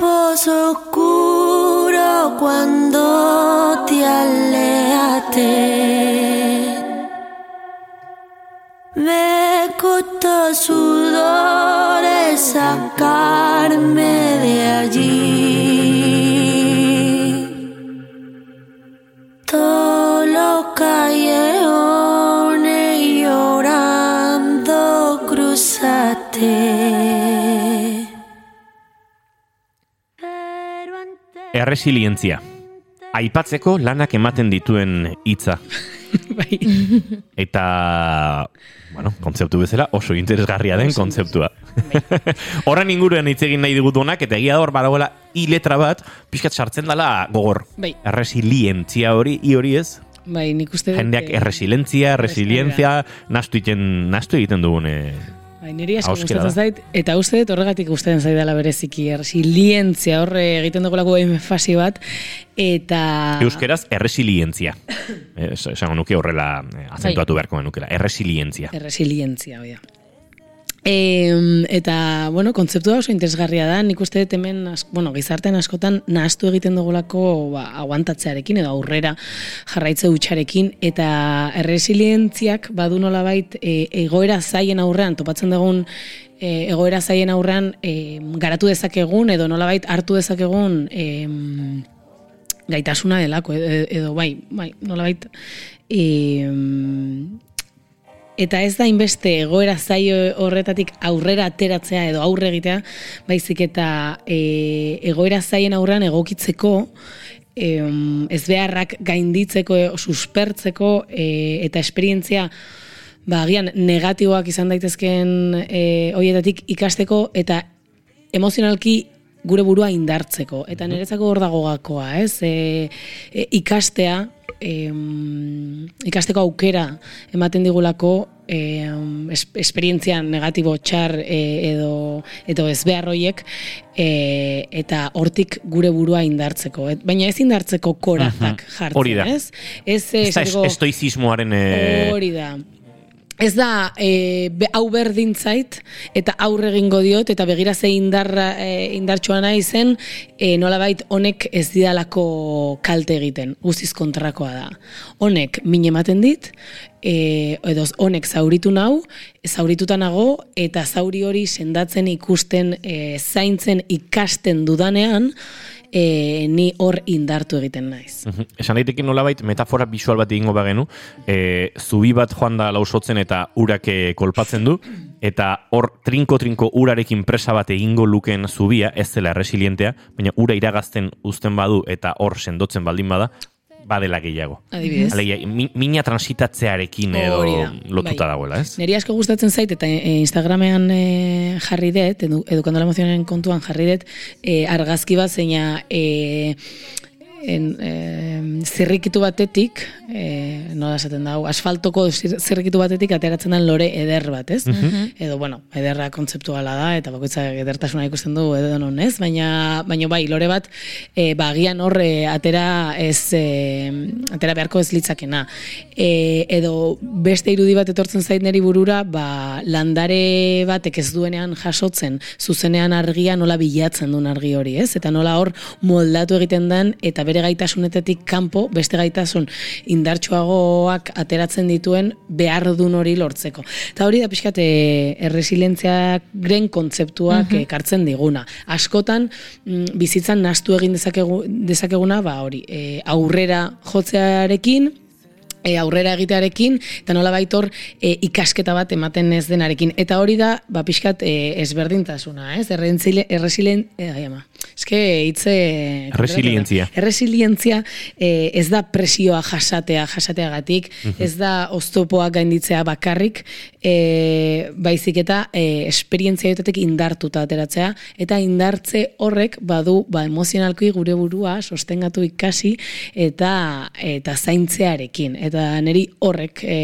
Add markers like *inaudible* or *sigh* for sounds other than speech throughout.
pozo oscuro cuando te alejaste. Me costó sudores sacarme Erresilientzia. Aipatzeko lanak ematen dituen hitza. *laughs* bai. Eta, bueno, kontzeptu bezala oso interesgarria den kontzeptua. *laughs* Horren inguruan hitz egin nahi digutunak, eta egia hor badagoela i letra bat, pixkat sartzen dela gogor. Bai. Erresilientzia hori, i hori ez? Bai, nik uste dut, Jendeak eh, erresilientzia, resilientzia, nastu egiten, nastu egiten dugune. Bai, niri asko gustatzen zait, eta uste dut horregatik gustatzen zaidala bereziki, resilientzia horre egiten dugulako enfasi bat, eta... Euskeraz, erresilientzia. Es- *coughs* Esango nuke horrela eh, azentuatu beharko genukela. Erresilientzia. Erresilientzia, hoi da. E, eta, bueno, kontzeptua oso interesgarria da, nik uste dut hemen, as, bueno, gizartean askotan nahastu egiten dugulako ba, aguantatzearekin edo aurrera jarraitze hutsarekin. Eta erresilientziak badu nolabait e, egoera zaien aurrean, topatzen dugun e, egoera zaien aurrean e, garatu dezakegun edo nolabait hartu dezakegun e, gaitasuna delako edo, edo bai, bai, nolabait e, eta ez da inbeste egoera zaio horretatik aurrera ateratzea edo aurre egitea, baizik eta e, egoera zaien aurrean egokitzeko em, ez beharrak gainditzeko, suspertzeko e, eta esperientzia ba, agian negatiboak izan daitezkeen e, hoietatik ikasteko eta emozionalki gure burua indartzeko. Eta niretzako hor dago gakoa, ez? E, e, ikastea, em, ikasteko aukera ematen digulako em, es, esperientzia negatibo txar e, edo, edo ez behar hoiek e, eta hortik gure burua indartzeko. Et, baina ez indartzeko korazak jartzen, Hori da. ez? Ez, eh, Ez da esateko- Ez da, e, be, hau berdin zait, eta aurre egingo diot, eta begira ze indarra, e, indartsua nahi zen, e, nolabait honek ez didalako kalte egiten, guztiz kontrakoa da. Honek min ematen dit, e, edo honek zauritu nau, zaurituta nago, eta zauri hori sendatzen ikusten, e, zaintzen ikasten dudanean, e, ni hor indartu egiten naiz. Mhm. Esan daiteke nolabait metafora visual bat egingo bagenu, e, zubi bat joan da lausotzen eta urak kolpatzen du, eta hor trinko-trinko urarekin presa bat egingo luken zubia, ez dela resilientea, baina ura iragazten uzten badu eta hor sendotzen baldin bada, badela gehiago. Adibidez. Alegia, mi- mina transitatzearekin edo Hori da, lotuta bai. dagoela, ez? Neri asko gustatzen zait eta e, Instagramean e, jarri dut, edu, edukando la emozionen kontuan jarri dut, e, argazki bat zeina e, en, e, zirrikitu batetik, e, nola esaten dago, asfaltoko zir- zirrikitu batetik ateratzen den lore eder bat, ez? Edo, bueno, ederra kontzeptuala da, eta bakoitza edertasuna ikusten du edo non, ez? Baina, baina bai, lore bat, e, ba, agian hor e, atera ez, e, atera beharko ez litzakena. E, edo beste irudi bat etortzen zait neri burura, ba, landare batek ez duenean jasotzen, zuzenean argia nola bilatzen duen argi hori, ez? Eta nola hor moldatu egiten den, eta bere gaitasunetetik kanpo, beste gaitasun indartsuagoak ateratzen dituen behar dun hori lortzeko. Eta hori da pixkat e, erresilientziak gren kontzeptuak ekartzen diguna. Askotan, mm, bizitzan nastu egin dezakegu, dezakeguna, ba hori, e, aurrera jotzearekin, e, aurrera egitearekin, eta nola baitor e, ikasketa bat ematen ez denarekin. Eta hori da, ba, pixkat e, ezberdintasuna, ez? Errentzile, erresilien, e, eske hitze... Resilientzia. Erresilientzia e, ez da presioa jasatea, jasateagatik, ez da oztopoak gainditzea bakarrik, e, baizik eta e, esperientzia jotetek indartuta ateratzea, eta indartze horrek badu ba, emozionalki gure burua sostengatu ikasi eta eta zaintzearekin. Eta niri horrek e,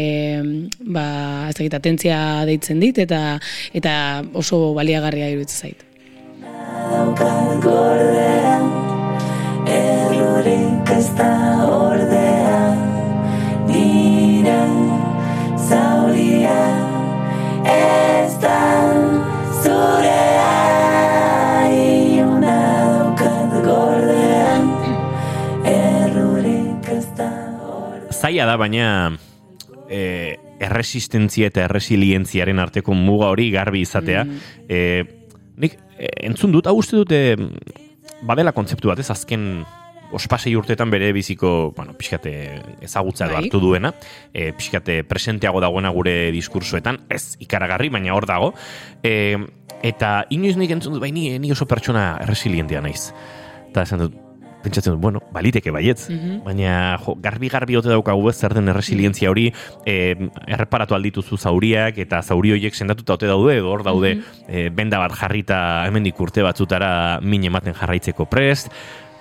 ba, ez dakit, atentzia deitzen dit, eta eta oso baliagarria iruditzen zait daukat gordea Errurik ez da ordea Nire zauria ez da zurea Iuna daukat gordea Errurik ez da ordea Zaila da baina e, erresistentzia eta erresilientziaren arteko muga hori garbi izatea. Mm. E, nik entzun dut, hau uste dute badela kontzeptu bat, ez azken ospasei urtetan bere biziko, bueno, pixkate ezagutza edo Bai. hartu duena, e, pixkate presenteago dagoena gure diskursoetan, ez ikaragarri, baina hor dago. E, eta inoiz nik entzun dut, bai, ni, ni oso pertsona erresilientia naiz. Eta esan dut, pentsatzen dut, bueno, baliteke baietz, baina jo, garbi-garbi ote daukagu ez zer den erresilientzia hori, e, erreparatu aldituzu zauriak, eta zauri horiek sendatuta ote daude, edo hor daude, e, benda bat jarrita hemendik urte batzutara min ematen jarraitzeko prest,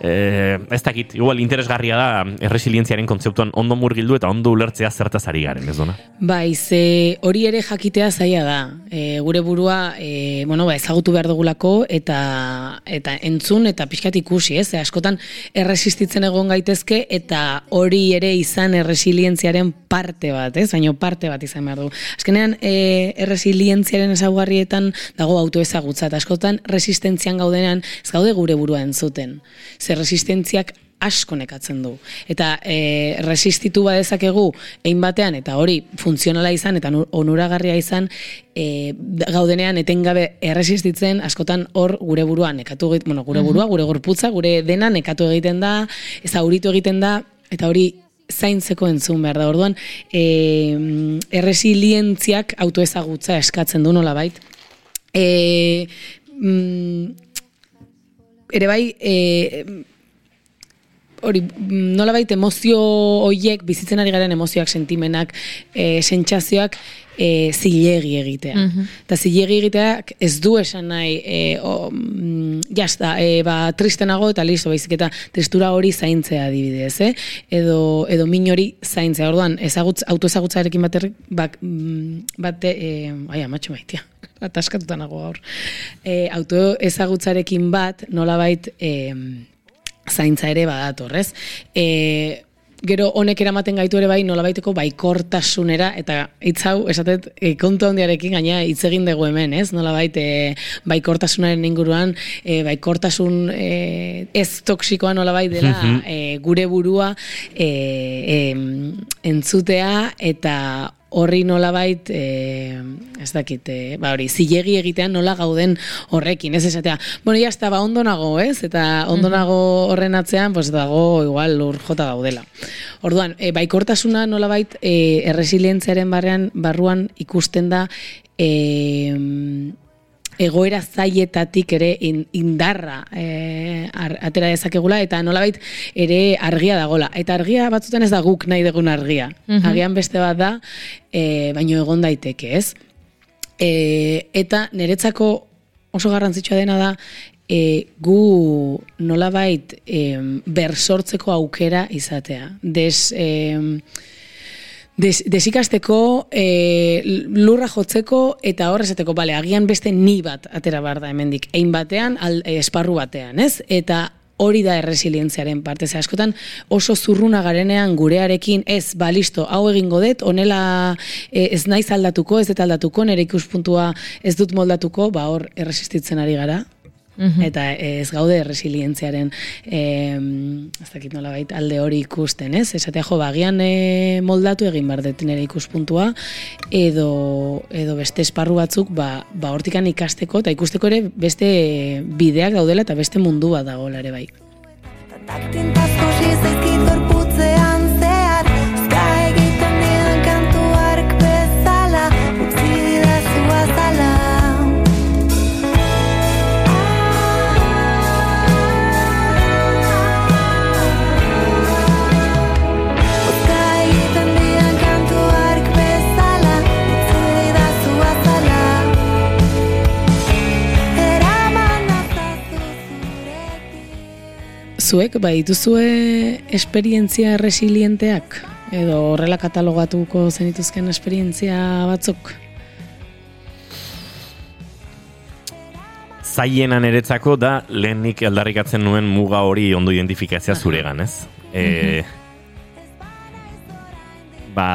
Eh, ez dakit, igual interesgarria da erresilientziaren kontzeptuan ondo murgildu eta ondo ulertzea zertaz ari garen, ez dona? Bai, ze hori ere jakitea zaila da. E, gure burua, e, bueno, ba, ezagutu behar dugulako eta eta entzun eta pixkat ikusi, ez? Ze askotan erresistitzen egon gaitezke eta hori ere izan erresilientziaren parte bat, ez? Baina parte bat izan behar du. Azkenean, e, erresilientziaren ezaugarrietan dago autoezagutza eta askotan resistentzian gaudenean ez gaude gure burua entzuten. Ze resistentziak asko nekatzen du. Eta e, resistitu badezakegu egin batean, eta hori funtzionala izan, eta nu- onuragarria izan, e, gaudenean etengabe erresistitzen, askotan hor gure burua nekatu bueno, gure burua, gure gorputza, gure dena nekatu egiten da, ezauritu egiten da, eta hori zaintzeko entzun behar da. Orduan, e, erresilientziak autoezagutza eskatzen du nolabait. E, mm, ere bai, e, hori, mm, nolabait emozio hoiek, bizitzen ari garen emozioak, sentimenak, e, sentsazioak, e, zilegi egitea. Eta zilegi egiteak ez du esan nahi, e, o, mm, jazta, e, ba, tristenago eta listo, baizik eta tristura hori zaintzea adibidez, eh? edo, edo min hori zaintzea. Orduan, ezagutz, autoezagutzarekin bater, bak, mm, bate, e, ai, amatxo maitia, ataskatuta nago gaur. E, autoezagutzarekin bat, nolabait, e, zaintza ere badator, ez? E, gero honek eramaten gaitu ere bai nolabaiteko baikortasunera eta hitz hau esatet e, kontu handiarekin gaina hitz egin dugu hemen, ez? Nolabait e, baikortasunaren inguruan e, baikortasun e, ez toksikoa nolabait dela e, gure burua e, e, entzutea eta horri nolabait e, ez dakit, e, ba hori, zilegi egitean nola gauden horrekin, ez esatea, bueno, está, ba ondo nago, ez? Eta ondo nago horren atzean, pues dago igual lur jota gaudela. Orduan, e, baikortasuna nolabait e, erresilientziaren barrean, barruan ikusten da e, egoera zailetatik ere in- indarra e, atera dezakegula eta nolabait ere argia dagola. Eta argia batzutan ez da guk nahi dugun argia. Agian beste bat da, e, baino egon daiteke, ez? E, eta niretzako oso garrantzitsua dena da e, gu nolabait e, bersortzeko aukera izatea. Des, e, Des, desikasteko, e, lurra jotzeko eta hor esateko, bale, agian beste ni bat atera bar da hemendik, ein batean, al, e, esparru batean, ez? Eta hori da erresilientziaren parte. Ze askotan oso zurruna garenean gurearekin ez, ba, listo, hau egingo dut, honela e, ez naiz aldatuko, ez dut aldatuko, nire ikuspuntua ez dut moldatuko, ba, hor erresistitzen ari gara. Eta ez gaude resilientziaren eh, ez dakit nolabait alde hori ikusten, ez? Esatea jo, bagian e, moldatu egin behar dut nire ikuspuntua edo, edo beste esparru batzuk ba, ba hortikan ikasteko eta ikusteko ere beste bideak daudela eta beste mundu bat dagoela ere bai. Zuek, bai, dituzue esperientzia resilienteak? Edo horrela katalogatuko zenituzken esperientzia batzuk? Zaiena niretzako da lehenik aldarrikatzen nuen muga hori ondo identifikazia zuregan, ez? E, ba,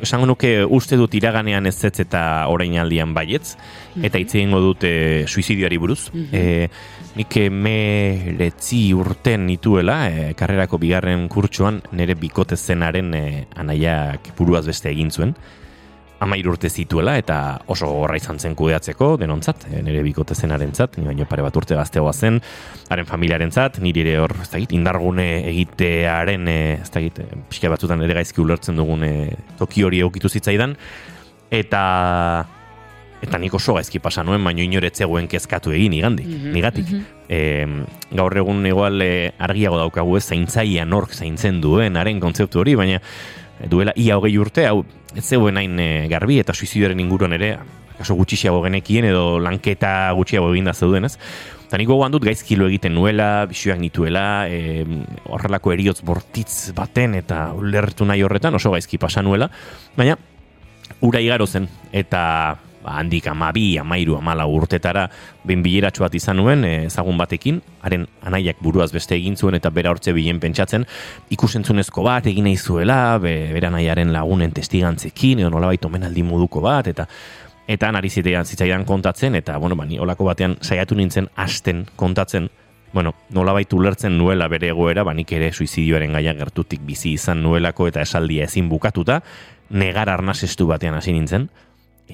esango nuke uste dut iraganean ez ez eta orain aldian baietz, eta hitz egingo dut e, suizidioari buruz. E, nik emeretzi urten nituela, e, karrerako bigarren kurtsuan, nire bikote zenaren e, anaiak buruaz beste egin zuen. Amair urte zituela eta oso gorra izan zen kudeatzeko denontzat, e, nire bikote zenarentzat, ni baino pare bat urte gaztegoa zen, haren familiarentzat, nire ere hor, ez dakit, indargune egitearen, e, ez dakit, pixka batzutan ere gaizki ulertzen dugun e, toki hori egokitu zitzaidan, eta eta nik oso gaizki pasa nuen, baino inoretzegoen kezkatu egin igandik, nigatik. E, gaur egun igual e, argiago daukagu ez zaintzaia nork zaintzen duen, haren kontzeptu hori, baina duela ia hogei urte, hau ez zegoen hain e, garbi eta suizidioaren inguruan ere, kaso gutxiago genekien edo lanketa gutxiago eginda zeuden, ez? Eta nik gogoan dut gaizkilo egiten nuela, bisioak nituela, e, horrelako eriotz bortitz baten eta ulertu nahi horretan oso gaizki pasa nuela, baina ura igaro zen, eta ba, handik amabi, amairu, amala urtetara behin bileratxo bat izan nuen eh, ezagun batekin, haren anaiak buruaz beste egin zuen eta bera hortze bilen pentsatzen. Ikusentzunezko bat egin nahi zuela, be, bera nahiaren lagunen testigantzekin, edo nolabait omenaldi moduko bat, eta eta nari zitean zitzaidan kontatzen, eta bueno, ba, ni olako batean saiatu nintzen hasten kontatzen, bueno, nolabait ulertzen nuela bere egoera, ba, nik ere suizidioaren gaia gertutik bizi izan nuelako eta esaldia ezin bukatuta, negar arnasestu batean hasi nintzen,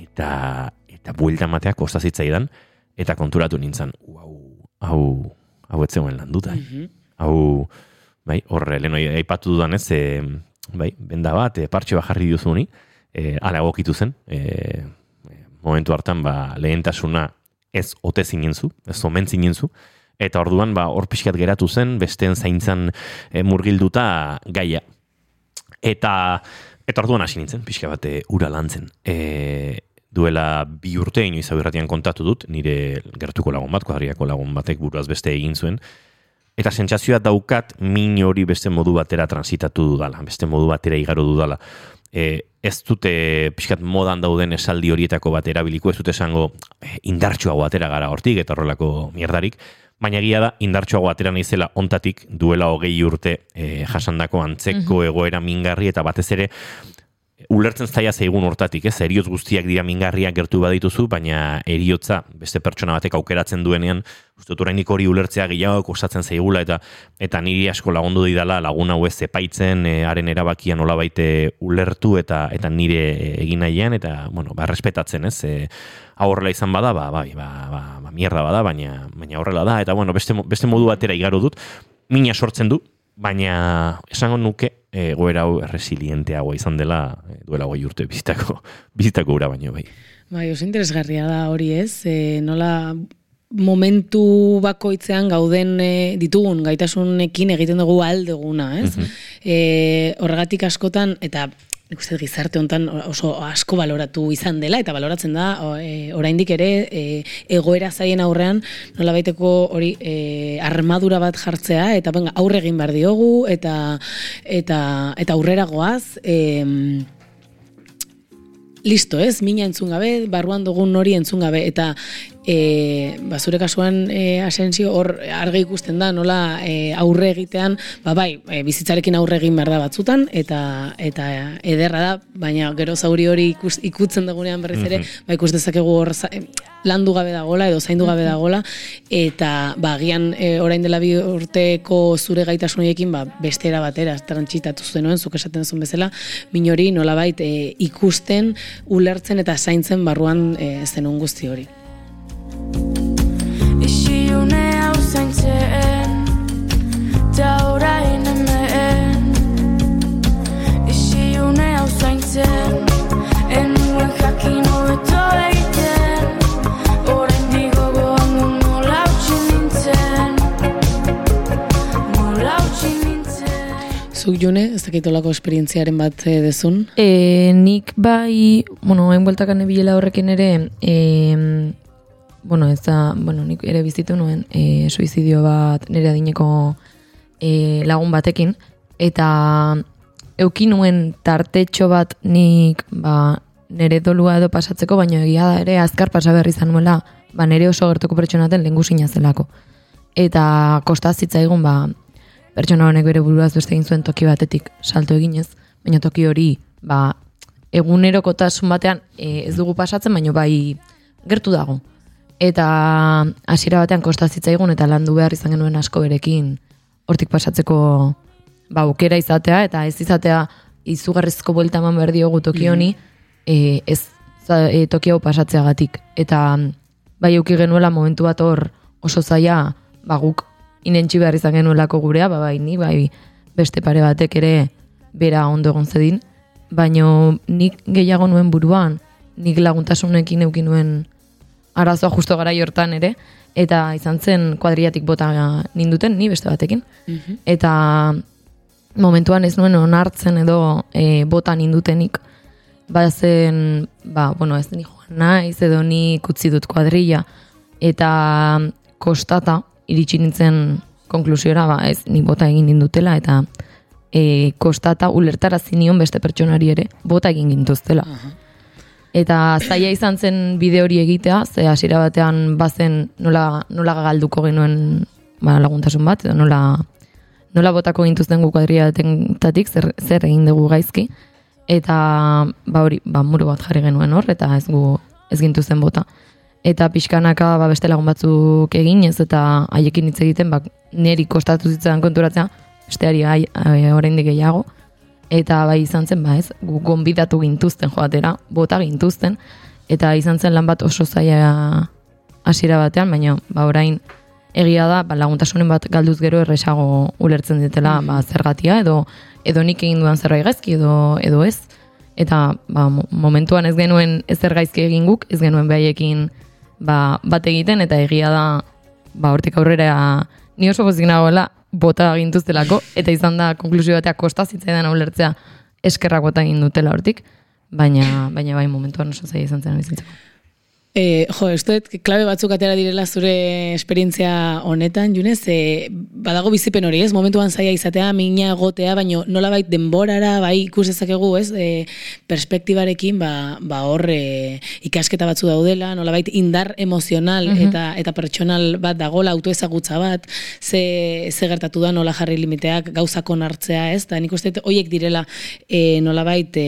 eta eta buelta ematea kosta zitzaidan eta konturatu nintzen hau hau hau ez zegoen landuta eh? hau bai horre lehen hori aipatu dudan ez e, bai benda bat e, partxe bat jarri duzuni e, ala egokitu zen e, momentu hartan ba lehentasuna ez ote zinenzu ez omen zinenzu eta orduan ba hor pixkat geratu zen besteen zaintzan e, murgilduta gaia eta Eta orduan hasi nintzen, pixka bat e, ura lantzen. E, duela bi urte inoiz irratian kontatu dut, nire gertuko lagun bat, kuadriako lagun batek buruaz beste egin zuen, eta sentsazioa daukat min hori beste modu batera transitatu dudala, beste modu batera igaro dudala. E, ez dute pixkat modan dauden esaldi horietako bat erabiliko, ez dute esango e, indartsuago atera gara hortik eta horrelako mierdarik, baina egia da indartsuago atera naizela ontatik duela hogei urte e, jasandako antzeko egoera mingarri eta batez ere ulertzen zaia zeigun hortatik, ez, eriotz guztiak dira mingarriak gertu badituzu, baina eriotza beste pertsona batek aukeratzen duenean, uste dut orainik hori ulertzea gehiago kostatzen zaigula, eta eta niri asko lagundu didala lagun hau ez epaitzen, e, haren erabakia nola baite ulertu, eta eta nire egin nahian, eta, bueno, ba, respetatzen, ez, e, hau horrela izan bada, ba, bai, ba, ba, ba, mierda bada, baina, baina horrela da, eta, bueno, beste, beste modu batera igaro dut, mina sortzen du, baina esango nuke egoera hau resilienteagoa izan dela e, duela goi urte bizitako, *laughs* bizitako ura baino bai. Bai, oso interesgarria da hori ez, e, nola momentu bakoitzean gauden e, ditugun gaitasunekin egiten dugu aldeguna, ez? e, horregatik askotan, eta nik uste gizarte hontan oso asko baloratu izan dela eta baloratzen da e, oraindik ere e, egoera zaien aurrean nola baiteko hori e, armadura bat jartzea eta benga aurre egin behar diogu eta eta eta aurrera goaz e, listo, ez? Mina entzun gabe, barruan dugun hori entzun gabe eta e, ba, zure kasuan e, asensio hor argi ikusten da nola e, aurre egitean, ba bai, e, bizitzarekin aurre egin behar da batzutan eta eta ederra da, baina gero zauri hori ikus, ikutzen dugunean berriz ere, ba ikus dezakegu hor landu gabe dagola edo zaindu gabe dagola eta ba agian e, orain dela bi urteko zure gaitasun horiekin ba beste era batera trantsitatu zenuen zuk esaten zuen bezala min hori nolabait e, ikusten ulertzen eta zaintzen barruan e, zenun guzti hori. Isiune hau zaintzen Ta orain hemen Isiune hau zaintzen Enuen jakin hobeto egiten Orain digogoan du nola utzi nintzen Nola utzi nintzen Zuk june, ez dakitolako esperientziaren bat e, dezun? E, nik bai, bueno, hain bueltakan ebilela horrekin ere, e, bueno, ez da, bueno, nik ere bizitu nuen e, suizidio bat nire adineko e, lagun batekin, eta euki nuen tartetxo bat nik, ba, nire dolua edo pasatzeko, baina egia da ere azkar pasa behar izan nuela, ba, nire oso gertoko pertsonaten lehengusina zelako. Eta kosta zitzaigun, ba, pertsona honek bere buruaz beste egin zuen toki batetik salto eginez, baina toki hori, ba, egunerokotasun batean e, ez dugu pasatzen, baina bai gertu dago. Eta hasiera batean kosta zitzaigun eta landu behar izan genuen asko berekin hortik pasatzeko ba, aukera izatea eta ez izatea izugarrizko buelta eman behar diogu toki honi e, ez za, e, toki hau pasatzeagatik. Eta bai euki genuela momentu bat hor oso zaila ba, guk inentxi behar izan genuelako gurea, ba, bai ni, bai beste pare batek ere bera ondo egon zedin, baino nik gehiago nuen buruan, nik laguntasunekin eukin nuen arazoa justo gara hortan ere, eta izan zen kuadriatik bota ninduten, ni beste batekin. Eta momentuan ez nuen onartzen edo e, bota nindutenik, ba zen, ba, bueno, ez ni joan naiz edo ni utzi dut kuadrilla, eta kostata iritsi nintzen konklusiora, ba, ez ni bota egin nindutela, eta e, kostata ulertara zinion beste pertsonari ere bota egin gintuztela. Eta zaila izan zen bide hori egitea, ze hasiera batean bazen nola, nola galduko genuen ba, laguntasun bat, edo nola, nola botako gintuzten gu kuadriatatik, zer, zer egin dugu gaizki. Eta ba hori, ba, muru bat jarri genuen hor, eta ez gu ez gintuzten bota. Eta pixkanaka ba, beste lagun batzuk eginez eta haiekin hitz egiten, ba, niri kostatu zitzaidan konturatzea, besteari ai, ai, oraindik gehiago. Eta bai izan zen, ba ez, gu gonbidatu gintuzten joatera, bota gintuzten, eta izan zen lan bat oso zaila hasiera batean, baina ba orain egia da, ba, laguntasunen bat galduz gero erresago ulertzen ditela ba, zergatia, edo edo nik egin duan zerbait gaizki edo edo ez. Eta ba, mo- momentuan ez genuen ezer gaizki egin guk, ez genuen behaiekin ba, bat egiten, eta egia da, ba, hortik aurrera ni oso pozik nagoela bota gintuztelako, eta izan da konklusio batea kosta zitzaidan ulertzea eskerrak bota egin dutela hortik, baina, baina bai momentuan oso zaila izan zen bizitzeko. E, jo, ez dut, klabe batzuk atera direla zure esperientzia honetan, Junez, e, badago bizipen hori, ez? Momentuan zaila izatea, mina gotea, baino nolabait denborara, bai ikus dezakegu, ez? E, perspektibarekin, ba, ba hor e, ikasketa batzu daudela, nolabait indar emozional eta eta pertsonal bat dagola, autoezagutza bat, ze, ze gertatu da nola jarri limiteak, gauzak onartzea, ez? Da nik uste dut horiek direla e, nolabait e,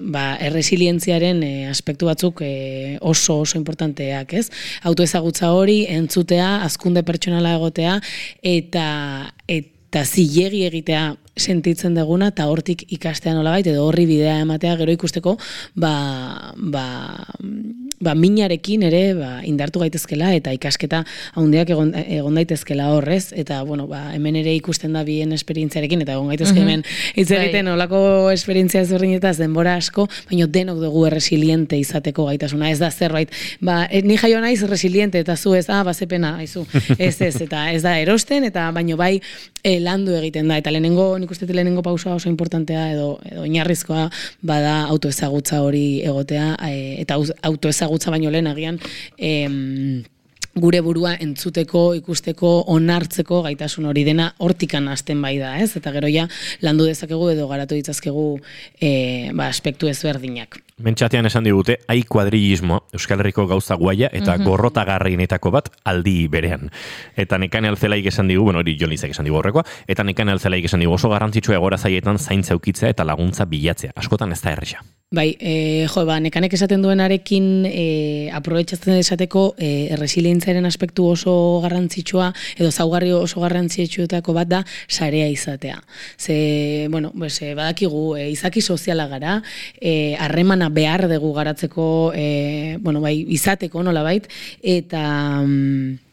ba, erresilientziaren e, aspektu batzuk e, oso oso importanteak, ez? Autoezagutza hori, entzutea, azkunde pertsonala egotea, eta eta zilegi egitea sentitzen deguna eta hortik ikastea nolabait edo horri bidea ematea gero ikusteko ba, ba, ba minarekin ere ba, indartu gaitezkela eta ikasketa handiak egon, egon daitezkela horrez eta bueno, ba, hemen ere ikusten da bien esperientziarekin eta egon gaitezke hemen hitz egiten olako esperientzia ezberdinetaz denbora asko, baina denok dugu erresiliente izateko gaitasuna, ez da zerbait ba, e, ni jaio naiz resiliente eta zu ez, ah, bazepena, aizu, ez ez, eta ez da erosten, eta baino bai e, landu egiten da, eta lehenengo, nik uste lehenengo pausoa oso importantea edo, edo inarrizkoa bada autoezagutza hori egotea, e, eta au- autoezagutza baino lehen agian, em, gure burua entzuteko, ikusteko, onartzeko gaitasun hori dena hortikan hasten bai da, ez? Eta gero ja landu dezakegu edo garatu ditzazkegu e, ba, aspektu ezberdinak. Mentxatean esan digute, ai kuadrillismo Euskal Herriko gauza guaia eta gorrotagarrienetako bat aldi berean. Eta nekane alzelaik esan digu, bueno, hori Jonizek esan digu horrekoa, eta nekane alzelaik esan digu oso garrantzitsua egora zaietan zaintza ukitzea eta laguntza bilatzea. Askotan ez da erresa. Bai, e, jo, ba, nekanek esaten duenarekin e, aprobetsatzen esateko e, resilientziaren aspektu oso garrantzitsua edo zaugarri oso garrantzitsuetako bat da sarea izatea. Ze, bueno, e, badakigu, e, izaki soziala gara, e, harremana behar dugu garatzeko, e, bueno, bai, izateko nola bait, eta... mm,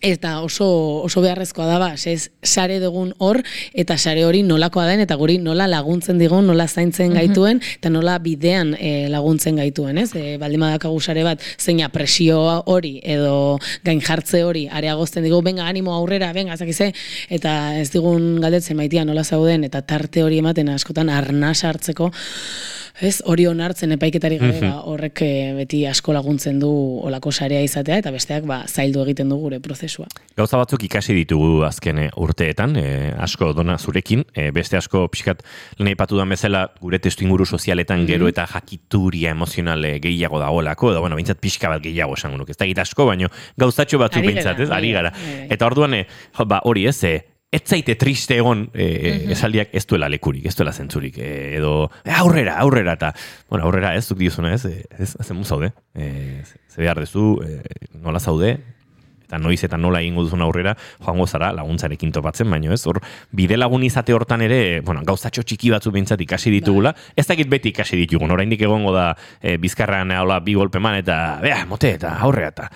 Eta oso, oso beharrezkoa da, ba, ez sare dugun hor, eta sare hori nolakoa den, eta guri nola laguntzen digun, nola zaintzen gaituen, eta nola bidean e, laguntzen gaituen, ez? E, baldin badakagu sare bat, zeina presio hori, edo gain jartze hori, areagozten digu, venga, animo aurrera, venga, zakize, eta ez digun galdetzen maitia nola zauden, eta tarte hori ematen askotan arnas hartzeko, Ez, hori onartzen epaiketari gabe, ba, horrek eh, beti asko laguntzen du olako sarea izatea, eta besteak ba, zaildu egiten du gure prozesua. Gauza batzuk ikasi ditugu azken eh, urteetan, eh, asko dona zurekin, eh, beste asko pixkat lehen aipatu duan bezala gure testu inguru sozialetan gero eta jakituria emozional eh, gehiago dagoelako, edo bueno, bintzat pixka bat gehiago esango nuke. Ez da asko, baino gauzatxo batzuk bintzat, ez? Ari gara. Eta orduan, jo, ba, hori ez, eh, ez zaite triste egon e, esaldiak ez duela lekurik, ez duela zentzurik, e, edo e, aurrera, aurrera, eta, bueno, aurrera ez, zuk diozuna ez, e, ez, ez emu zaude, e, ze behar dezu, e, nola zaude, eta noiz eta nola egingo duzun aurrera, joango zara laguntzarekin topatzen, baino ez, hor, bide lagun izate hortan ere, bueno, gauzatxo txiki batzu behintzat ikasi ditugula, ez dakit beti ikasi ditugun, oraindik egongo da e, bizkarrean hola bi golpeman, eta, bea, mote, eta aurrea, eta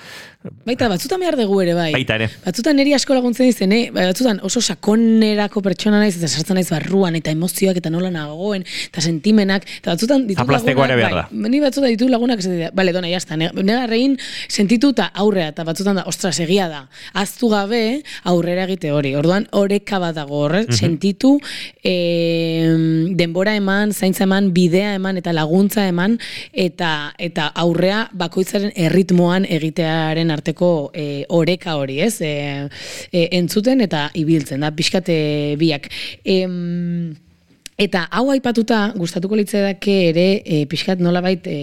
Baita, batzutan behar dugu ere, bai. baita ere. Batzutan niri asko laguntzen dizen, eh? batzutan oso sakonerako pertsona naiz, eta sartzen naiz barruan, eta emozioak, eta nola nagoen, eta sentimenak, eta batzutan ditu Aplastekoa ere behar da. bai, ni batzutan ditu lagunak esaten dira, bale, dona, jazta, negarrein sentitu eta aurrea, eta batzutan da, ostras, egia da, aztu gabe aurrera egite hori, orduan oreka bat dago horre, sentitu, e, denbora eman, zaintza eman, bidea eman, eta laguntza eman, eta eta aurrea bakoitzaren erritmoan egitearen arteko e, oreka hori, ez? E, e, entzuten eta ibiltzen da, pixkate biak. Em, Eta hau aipatuta, gustatuko litzaidake ere e, pixkat nolabait e,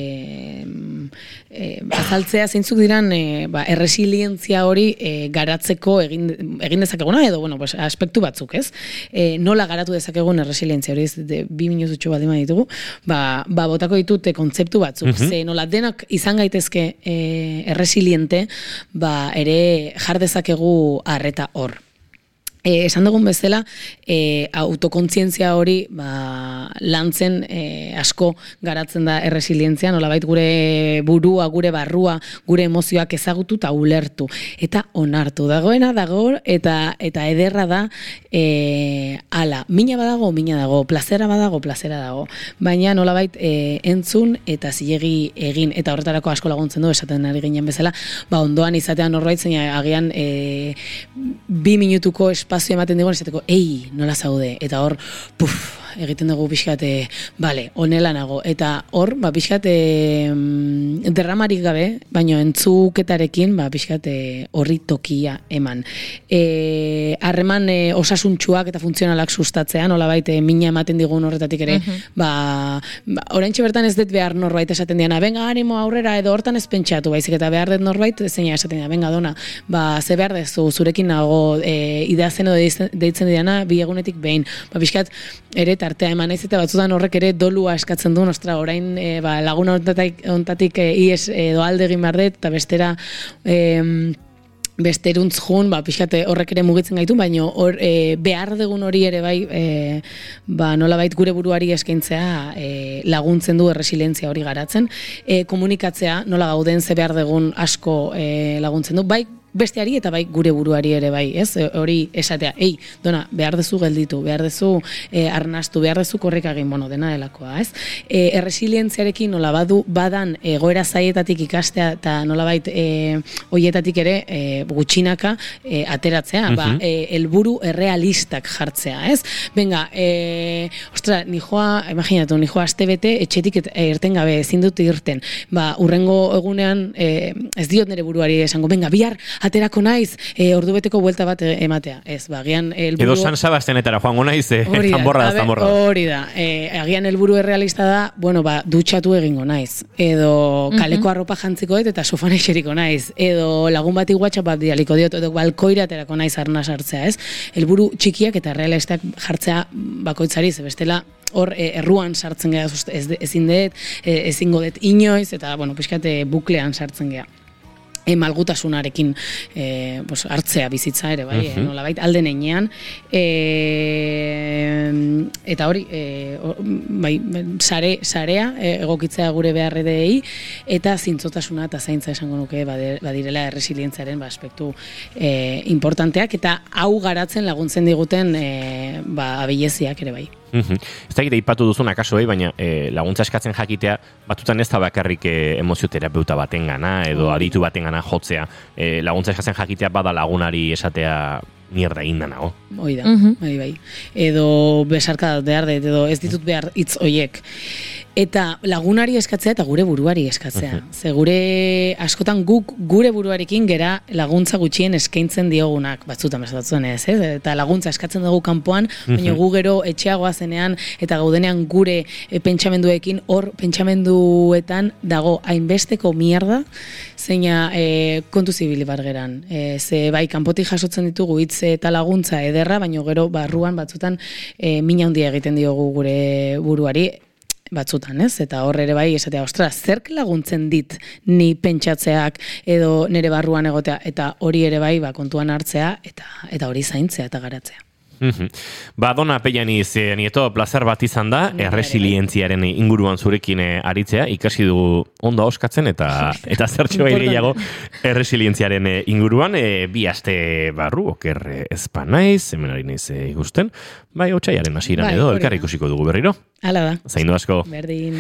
e, azaltzea zeintzuk diran e, ba, erresilientzia hori e, garatzeko egin, egin dezakeguna edo bueno, pues, aspektu batzuk, ez? E, nola garatu dezakegun erresilientzia hori, ez de, bi minututxo baldin ditugu, ba, ba botako ditut kontzeptu batzuk, ze nola denak izan gaitezke e, erresiliente, ba, ere jar dezakegu arreta hor. E, esan dugun bezala, e, autokontzientzia hori ba, lantzen e, asko garatzen da erresilientzia, nolabait gure burua, gure barrua, gure emozioak ezagutu eta ulertu. Eta onartu dagoena dago eta eta ederra da e, ala, mina badago, mina dago, plazera badago, plazera dago. Baina nolabait e, entzun eta zilegi egin, eta horretarako asko laguntzen du, esaten ari ginen bezala, ba, ondoan izatean norbait zein agian e, bi minutuko espazio ematen digun esateko, ei, nola zaude, eta hor, puf, egiten dugu pixkate, bale, onela nago, eta hor, ba, pixkate mm, derramarik gabe, baino entzuketarekin, ba, pixkate horri tokia eman. E, harreman e, osasuntxuak eta funtzionalak sustatzea, nola baite mina ematen digun horretatik ere, ba, ba oraintxe bertan ez dut behar norbait esaten diana, benga, animo aurrera, edo hortan ez pentsatu, baizik eta behar dut norbait, zeina esaten diana, benga, dona, ba, ze behar dezu, zurekin nago, e, idea zen edo deitzen- deitzen diana, bi egunetik behin, ba, pixkat, ere tartea eman ez eta batzutan horrek ere dolua eskatzen du, nostra, orain e, ba, laguna ontatik, ontatik e, ies edo alde egin behar dut, eta bestera em, besteruntz jun, ba, pixkate horrek ere mugitzen gaitu, baina hor, e, behar dugun hori ere bai, e, ba, nolabait gure buruari eskaintzea e, laguntzen du erresilientzia hori garatzen. E, komunikatzea, nola gauden ze behar dugun asko e, laguntzen du, bai besteari eta bai gure buruari ere bai, ez? E, hori esatea, ei, dona, behar dezu gelditu, behar dezu e, arnastu, behar dezu korrika egin, bueno, dena delakoa, ez? E, erresilientziarekin nola badu, badan egoera zaietatik ikastea eta nolabait e, hoietatik ere e, gutxinaka e, ateratzea, ba, e, helburu errealistak jartzea, ez? Venga, e, ostra, nijoa, imaginatu, nijoa aste bete etxetik et, e, irten gabe, ezin dut irten. Ba, urrengo egunean e, ez diot nire buruari esango, venga, bihar aterako naiz, e, ordubeteko buelta bat e, ematea. Ez, ba, agian helburu Edo San Sebastianetara joango naiz, eh, Hori da, da. Hori da. E, agian helburu errealista da, bueno, ba, dutxatu egingo naiz. Edo kaleko arropa jantzikoet eta sofan eseriko naiz. Edo lagun bati WhatsApp bat bidaliko diot, edo balkoira aterako naiz arna sartzea, ez? Helburu txikiak eta realistak jartzea bakoitzari, ze bestela hor e, erruan sartzen gea, ez, ezin dut, e, ezingo dut inoiz, eta, bueno, pixkate buklean sartzen gea e, malgutasunarekin e, pues, hartzea bizitza ere, bai, uh nolabait, alden einean. E, eta hori, e, bai, sare, sarea e, egokitzea gure beharredei, eta zintzotasuna eta zaintza esango nuke badirela erresilientzaren ba, aspektu e, importanteak, eta hau garatzen laguntzen diguten e, ba, abeleziak ere bai. Mhm. Ez da ipatu duzun akaso bai, baina e, laguntza eskatzen jakitea, batutan ez da bakarrik e, emozioterapeuta baten gana, edo aditu baten gana jotzea. E, laguntza eskatzen jakitea bada lagunari esatea mierda inda nago. Hoi da, Mhm. bai, bai. Edo besarka behar dut, edo ez ditut behar hitz hoiek. Eta lagunari eskatzea eta gure buruari eskatzea. Ze gure askotan guk gure buruarekin gera laguntza gutxien eskaintzen diogunak, batzutan beste batzuen ez, eh? eta laguntza eskatzen dugu kanpoan, baina gu gero etxeagoa zenean eta gaudenean gure e, pentsamenduekin hor pentsamenduetan dago hainbesteko mierda, zeina e, kontu zibili bar geran. E, ze bai, kanpotik jasotzen ditugu hitz eta laguntza ederra, baina gero barruan batzutan e, mina handia egiten diogu gure buruari, batzutan, ez? Eta hor ere bai esatea, ostra, zerk laguntzen dit ni pentsatzeak edo nire barruan egotea eta hori ere bai ba, kontuan hartzea eta eta hori zaintzea eta garatzea. Mhm. Ba, dona peianiz, eh, nieto, plazer bat izan da, Nire erresilientziaren inguruan zurekin eh, aritzea, ikasi dugu ondo oskatzen eta *laughs* eta zertxo bai gehiago erresilientziaren eh, inguruan, eh, bi aste barru, oker eh, ezpa naiz, hemen ari naiz eh, ikusten, bai, otxaiaren hasieran Bai, edo, elkar ikusiko dugu berriro. Hala da. Zaindu asko. Berdin.